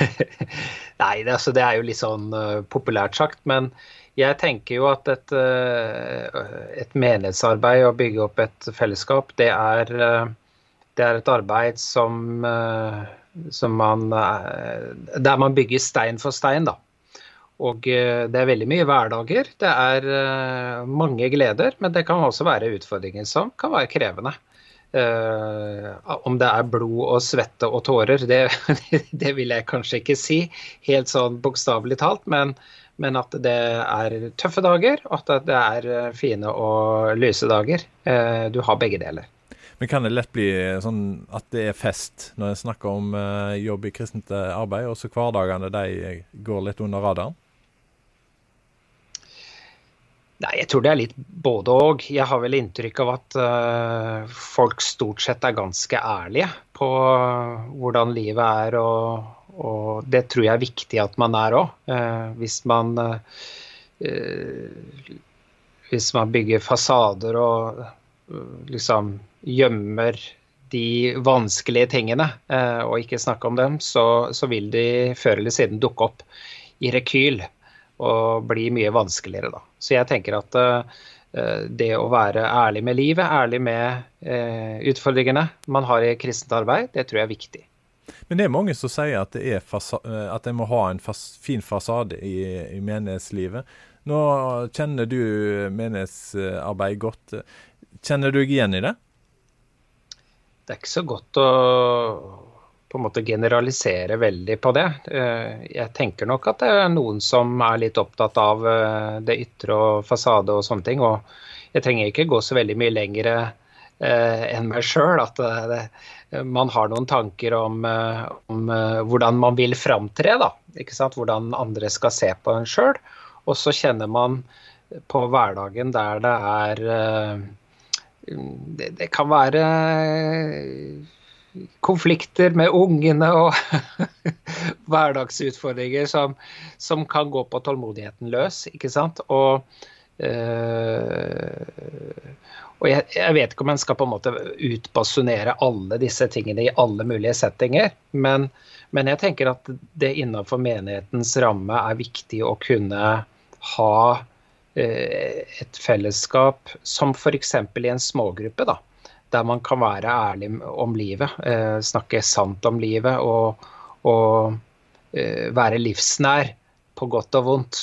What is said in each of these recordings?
Nei, det, altså, det, er jo litt sånn uh, populært sagt. Men jeg tenker jo at et, uh, et menighetsarbeid, å bygge opp et fellesskap, det er, uh, det er et arbeid som, som man Der man bygger stein for stein, da. Og det er veldig mye hverdager. Det er mange gleder, men det kan også være utfordringer som kan være krevende. Uh, om det er blod og svette og tårer, det, det vil jeg kanskje ikke si helt sånn bokstavelig talt, men, men, at det er tøffe dager, og at det er fine og lyse dager. Uh, du har begge deler. Men kan det lett bli sånn at det er fest når en snakker om uh, jobb i kristent arbeid, og så hverdagene de går litt under radaren? Nei, jeg tror det er litt både og. Jeg har vel inntrykk av at uh, folk stort sett er ganske ærlige på hvordan livet er, og, og det tror jeg er viktig at man er òg. Uh, eh, hvis man uh, Hvis man bygger fasader og liksom gjemmer de vanskelige tingene og ikke snakker om dem, så, så vil de før eller siden dukke opp i rekyl og bli mye vanskeligere, da. Så jeg tenker at uh, det å være ærlig med livet, ærlig med uh, utfordringene man har i kristent arbeid, det tror jeg er viktig. Men det er mange som sier at, det at en må ha en fas fin fasade i, i, menighetslivet. Nå kjenner du menighetsarbeid godt. Kjenner du deg igjen i det? Det er ikke så godt å på en måte generalisere veldig på det. Eh, jeg tenker nok at det er noen som er litt opptatt av eh, det ytre og fasade og sånne ting. Og jeg trenger ikke gå så veldig mye lenger eh, enn meg sjøl. At det, man har noen tanker om, om hvordan man vil framtre. Hvordan andre skal se på en sjøl. Og så kjenner man på hverdagen der det er det, det kan være konflikter med ungene og hverdagsutfordringer som, som, kan gå på tålmodigheten løs. ikke sant? Og, øh, og jeg, jeg, vet ikke om en skal på en måte utbasunere alle disse tingene i alle mulige settinger, men, men jeg tenker at det innenfor menighetens ramme er viktig å kunne ha øh, et fellesskap som f.eks. i en smågruppe. da, der man kan være ærlig om livet, eh, snakke sant om livet og, og eh, være livsnær på godt og vondt.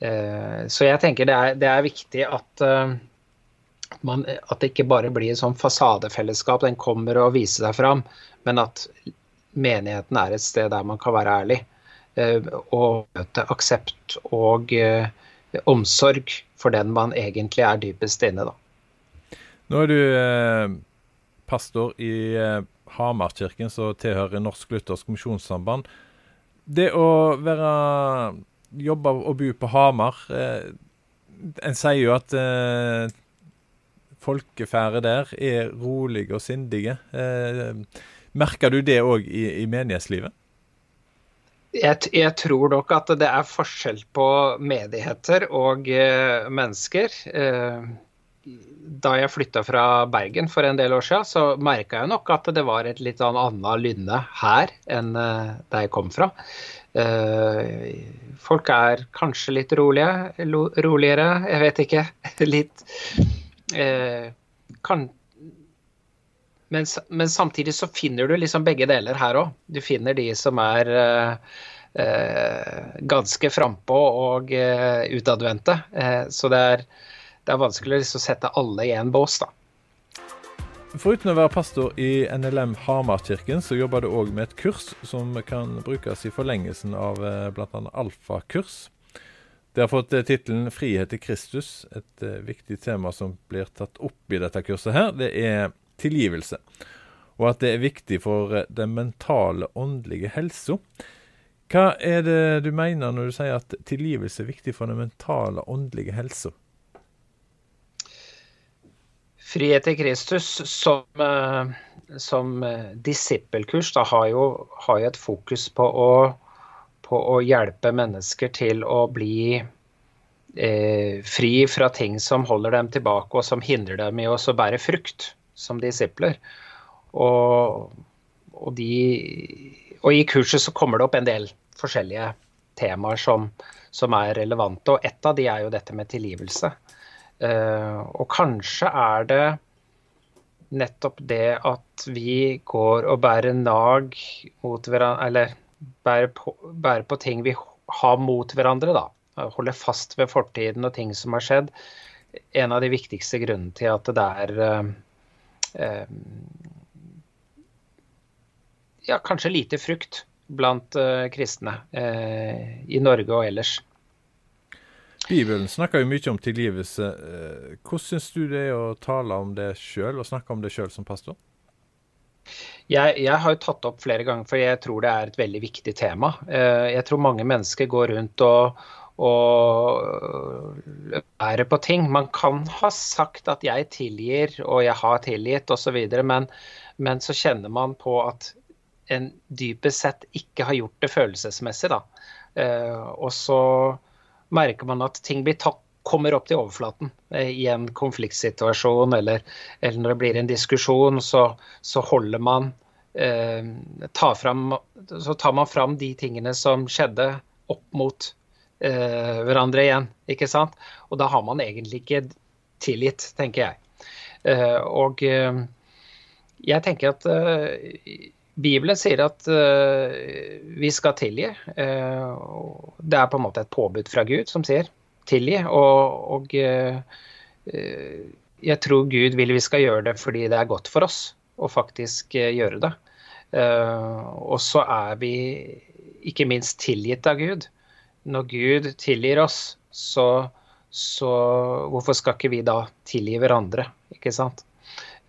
Eh, så jeg tenker det er, det er viktig at, man, at det ikke bare blir et sånn fasadefellesskap, den kommer og viser seg fram, men at menigheten er et sted der man kan være ærlig. Og møte aksept og omsorg for den man egentlig er dypest inne. da. Nå er du eh, pastor i eh, Hamarkirken, som tilhører Norsk Luthersk Misjonssamband. Det å være jobbe og bo på Hamar eh, En sier jo at eh, folkefære der er rolige og sindige. Eh, merker du det òg i, i, menighetslivet? Jeg, jeg, tror nok at det er forskjell på menigheter og eh, mennesker. Eh, da jeg flytta fra Bergen for en del år siden, så merka jeg nok at det var et litt sånn annet lynne her enn uh, der jeg kom fra. Uh, folk er kanskje litt rolige, roligere, jeg vet ikke. litt uh, kan, men, men, samtidig så finner du liksom begge deler her òg. Du finner de som er ganske frampå og utadvendte. så det er det er vanskelig å liksom sette alle i en bås, da. Foruten å være pastor i NLM Hamarkirken, så jobber du òg med et kurs som kan brukes i forlengelsen av eh, bl.a. alfakurs. Det har fått eh, tittelen 'Frihet i Kristus'. Et eh, viktig tema som blir tatt opp i dette kurset her, det er tilgivelse. Og at det er viktig for den mentale, åndelige helsa. Hva er det du mener når du sier at tilgivelse er viktig for den mentale, åndelige helsa? Frihet til Kristus som, eh, som eh, disippelkurs da, har, jo, har, jo, et fokus på å, på å, hjelpe mennesker til å bli eh, fri fra ting som holder dem tilbake og som hindrer dem i å bære frukt som disipler. Og, og, de, og i kurset så kommer det opp en del forskjellige temaer som, som er relevante, og ett av de er jo dette med tilgivelse. Uh, og kanskje er det nettopp det at vi går og bærer nag mot hverandre, eller bærer på, bærer på ting vi har mot hverandre, da. Holder fast ved fortiden og ting som har skjedd. En av de viktigste grunnene til at det er uh, uh, ja, kanskje lite frukt blant uh, kristne i Norge og ellers. Bibelen snakker jo mye om tilgivelse. Eh, hvordan syns du det er å tale om det sjøl, og snakke om det sjøl som pastor? Jeg, jeg, har jo tatt opp flere ganger, for jeg tror det er et veldig viktig tema. Eh, jeg tror mange mennesker går rundt og, og bærer på ting. Man kan ha sagt at 'jeg tilgir', og 'jeg har tilgitt', osv., men, men så kjenner man på at en dypest sett ikke har gjort det følelsesmessig. da. Eh, og så merker man at ting tatt kommer opp til overflaten eh, i en konfliktsituasjon eller, eller, når det blir en diskusjon, så, så holder man eh, tar fram, Så tar man fram de tingene som skjedde, opp mot eh, hverandre igjen. ikke sant? Og da har man egentlig ikke tilgitt, tenker jeg. Eh, og eh, jeg tenker at eh, Bibelen sier at uh, vi skal tilgi. Uh, det er på en måte et påbud fra Gud som sier tilgi. Og, og uh, jeg tror Gud vil vi skal gjøre det fordi det er godt for oss å faktisk gjøre det. og så er vi ikke minst tilgitt av Gud. Når Gud tilgir oss, så, så hvorfor skal ikke vi da tilgi hverandre? Ikke sant?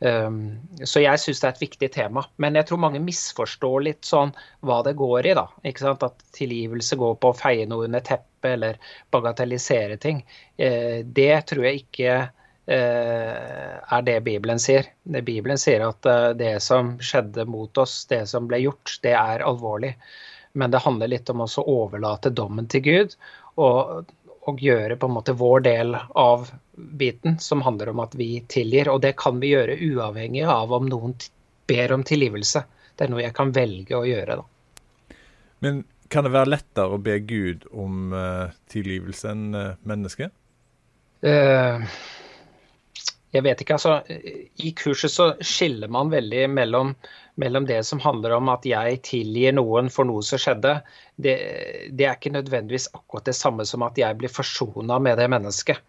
Um, så jeg syns det er et viktig tema. Men jeg tror mange misforstår litt sånn hva det går i. da, ikke sant? At tilgivelse går på å feie noe under teppet eller bagatellisere ting. Uh, det tror jeg ikke uh, er det Bibelen sier. Det Bibelen sier at uh, det som skjedde mot oss, det som ble gjort, det er alvorlig. Men det handler litt om å overlate dommen til Gud. Og og gjøre på en måte vår del av biten, som handler om at vi tilgir. Og det kan vi gjøre uavhengig av om noen ber om tilgivelse. Det er noe jeg kan velge å gjøre, da. Men kan det være lettere å be Gud om uh, tilgivelse enn uh, mennesket? Uh, jeg vet ikke, altså. I kurset så skiller man veldig mellom mellom det som handler om at jeg tilgir noen for noe som skjedde, det, det er ikke nødvendigvis akkurat det samme som at jeg blir forsona med det mennesket.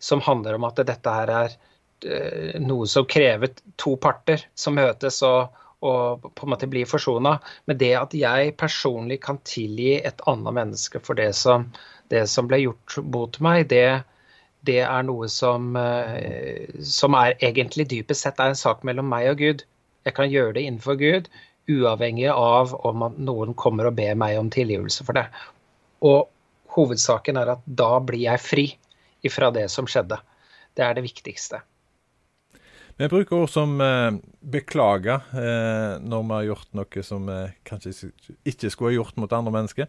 Som handler om at dette her er uh, noe som krever to parter som møtes og, og på en måte blir forsona. Men det at jeg personlig kan tilgi et annet menneske for det som, det som ble gjort mot meg, det, det er noe som, uh, som er egentlig dypest sett er en sak mellom meg og Gud. Jeg kan gjøre det innenfor Gud, uavhengig av om noen kommer og ber meg om tilgivelse for det. Og hovedsaken er at da blir jeg fri ifra det som skjedde. Det er det viktigste. Vi bruker ord som eh, beklager eh, når vi har gjort noe som vi kanskje ikke skulle ha gjort mot andre mennesker.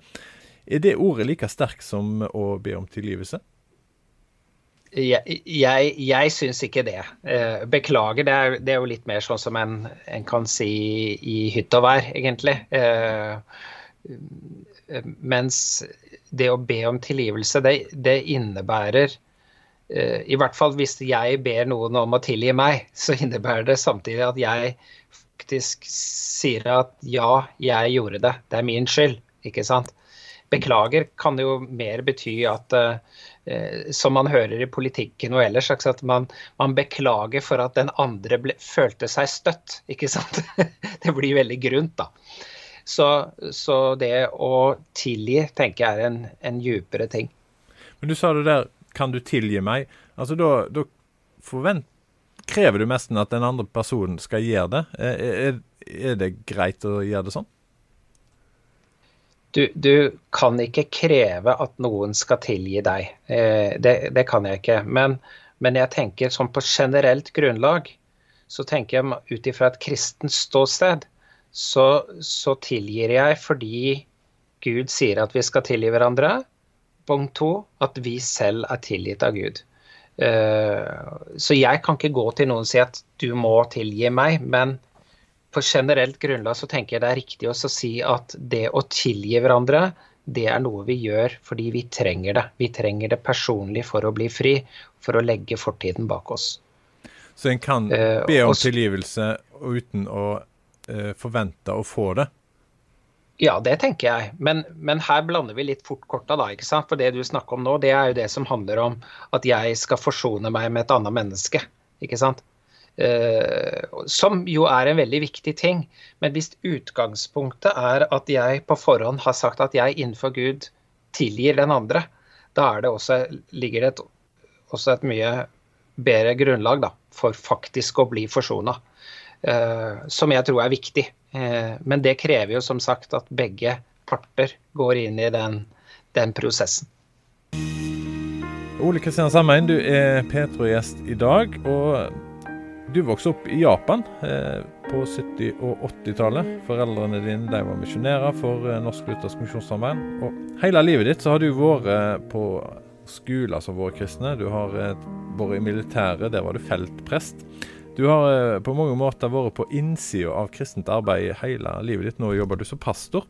Er det ordet like sterkt som å be om tilgivelse? Jeg, jeg, jeg syns ikke det. Eh, beklager, det er, det er, jo litt mer sånn som en, en kan si i hytt og vær, egentlig. Eh, mens det å be om tilgivelse, det, det innebærer eh, I hvert fall hvis jeg ber noen om å tilgi meg, så innebærer det samtidig at jeg faktisk sier at ja, jeg gjorde det. Det er min skyld, ikke sant. Beklager kan jo mer bety at Eh, som man hører i politikken og ellers. At man, man beklager for at den andre ble, følte seg støtt. Ikke sant? Det blir veldig grunt, da. Så, så det å tilgi tenker jeg er en, en djupere ting. Men du sa det der 'kan du tilgi meg'? Altså Da, da forvent, krever du nesten at den andre personen skal gjøre det. Er, er, det greit å gjøre det sånn? Du, du, kan ikke kreve at noen skal tilgi deg. Eh, det, det, kan jeg ikke. Men, men, jeg tenker sånn på generelt grunnlag, så tenker jeg ut ifra et kristent ståsted, så, så, tilgir jeg fordi Gud sier at vi skal tilgi hverandre. Punkt to at vi selv er tilgitt av Gud. Eh, så jeg kan ikke gå til noen og si at du må tilgi meg, men på generelt grunnlag så tenker jeg det er riktig å si at det å tilgi hverandre, det er noe vi gjør fordi vi trenger det. Vi trenger det personlig for å bli fri, for å legge fortiden bak oss. Så en kan uh, be om tilgivelse uten å uh, forvente å få det? Ja, det tenker jeg. Men, men, her blander vi litt fort korta, da. ikke sant? For det du snakker om nå, det er jo det som handler om at jeg skal forsone meg med et annet menneske. ikke sant? Eh, som jo er en veldig viktig ting. Men hvis utgangspunktet er at jeg på forhånd har sagt at jeg innenfor Gud tilgir den andre, da det også, ligger det et, også et mye bedre grunnlag da, for faktisk å bli forsona. Eh, som jeg tror er viktig. Eh, men det krever jo som sagt at begge parter går inn i den, den prosessen. Ole Kristian Sammein, du er Petro-gjest i dag. og du vokste opp i Japan eh, på 70- og 80-tallet. Foreldrene dine de var misjonærer for Norsk Luthersk Misjonssamverd. Og hele livet ditt så har du vært på skoler som vært kristne. Du har vært i militæret, der var du feltprest. Du har eh, på mange måter vært på innsida av kristent arbeid hele livet ditt. Nå jobber du som pastor.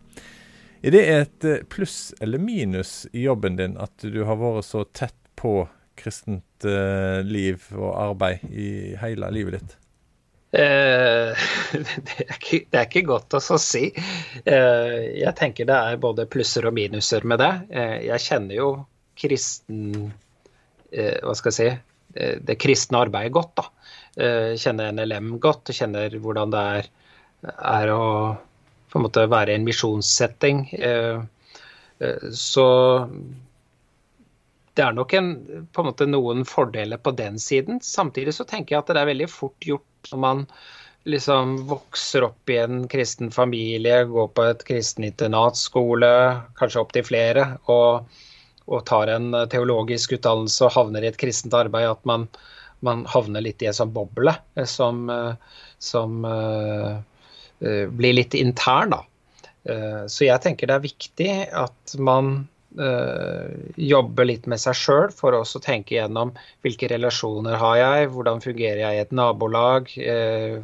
Er det et eh, pluss eller minus i jobben din at du har vært så tett på kristent uh, liv og arbeid i hele livet ditt? Eh, det, er ikke, det, er ikke, godt å si. Eh, jeg tenker det er både plusser og minuser med det. Eh, jeg kjenner jo kristen eh, Hva skal jeg si eh, det kristne arbeidet godt. da. Kjenner NLM godt, kjenner hvordan det er, er å en være i en misjonssetting. så det er nok en, på en måte noen fordeler på den siden. Samtidig så tenker jeg at det er veldig fort gjort når man liksom vokser opp i en kristen familie, går på et kristen internatskole, kanskje opptil flere, og, og, tar en teologisk utdannelse og havner i et kristent arbeid, at man, man havner litt i en sånn boble eh, som, eh, som uh, blir litt intern, da. Uh, så jeg tenker det er viktig at man Uh, jobber litt med seg sjøl for å tenke gjennom hvilke relasjoner har jeg, hvordan fungerer jeg i et nabolag,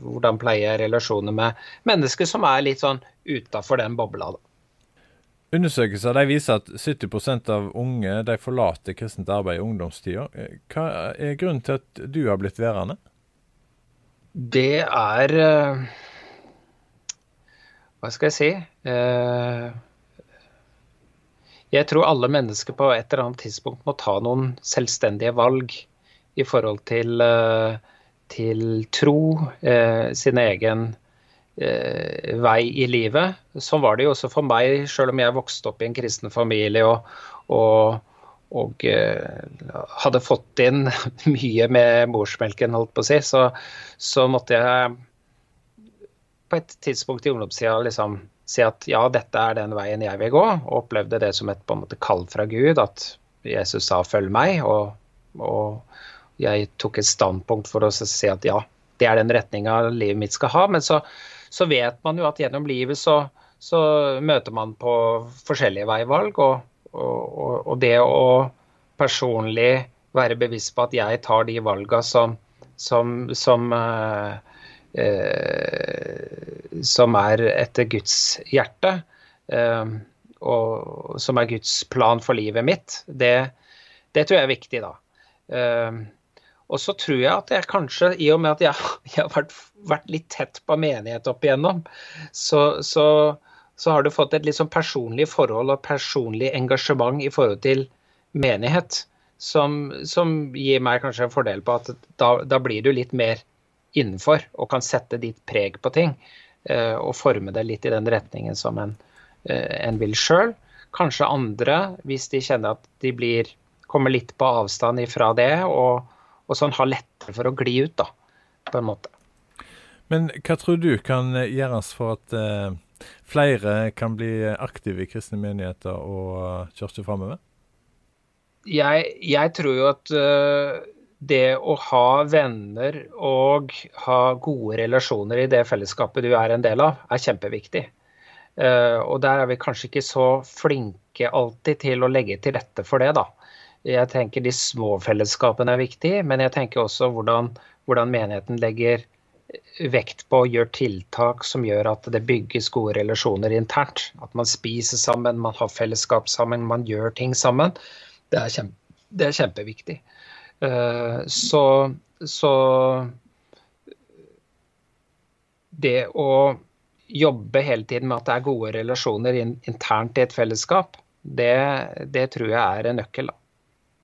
hvordan pleier jeg relasjoner med mennesker som er litt sånn utafor den bobla. Da. Undersøkelser de viser at 70% av unge de forlater kristent arbeid i ungdomstida. Hva er grunnen til at du har blitt værende? Det er uh, Hva skal jeg si? Uh, jeg tror alle mennesker på et eller annet tidspunkt må ta noen selvstendige valg i forhold til, eh, til tro, eh, sin egen eh, vei i livet. Sånn var det jo også for meg, selv om jeg vokste opp i en kristen familie og, og, og hadde fått inn mye med morsmelken, holdt på å si, så, så måtte jeg på et tidspunkt i ungdomstida liksom si at ja, dette er den veien jeg vil gå, og opplevde det som et på en måte kall fra Gud, at Jesus sa 'følg meg', og, og jeg tok et standpunkt for å si at ja, det er den retninga livet mitt skal ha. Men så, så, vet man jo at gjennom livet så, så møter man på forskjellige veivalg, og, og, og, det å personlig være bevisst på at jeg tar de valga som, som, som uh, Eh, som er etter Guds hjerte, eh, og som er Guds plan for livet mitt, det, det tror jeg er viktig, da. Eh, og så tror jeg at jeg kanskje, i og med at jeg, jeg har vært, vært, litt tett på menighet opp igjennom, så, så, så, har du fått et litt sånn personlig forhold og personlig engasjement i forhold til menighet, som, som gir meg kanskje en fordel på at da, da blir du litt mer innenfor og kan sette ditt preg på ting. Eh, og forme det litt i den retningen som en, eh, en vil sjøl. Kanskje andre, hvis de kjenner at de blir, kommer litt på avstand ifra det, og, og sånn har lettere for å gli ut, da, på en måte. Men hva tror du kan gjøres for at uh, flere kan bli aktive i kristne menigheter og uh, kirke framover? Jeg, jeg, tror jo at uh, det å ha venner og ha gode relasjoner i det fellesskapet du er en del av, er kjempeviktig. Uh, og der er vi kanskje ikke så flinke alltid til å legge til rette for det, da. Jeg tenker de små fellesskapene er viktige, men jeg tenker også hvordan, hvordan menigheten legger vekt på og gjør tiltak som gjør at det bygges gode relasjoner internt. At man spiser sammen, man har fellesskap sammen, man gjør ting sammen. Det er, kjempe, det er kjempeviktig. Uh, så, så det å jobbe hele tiden med at det er gode relasjoner internt i et fellesskap, det, det tror jeg er en nøkkel. Da.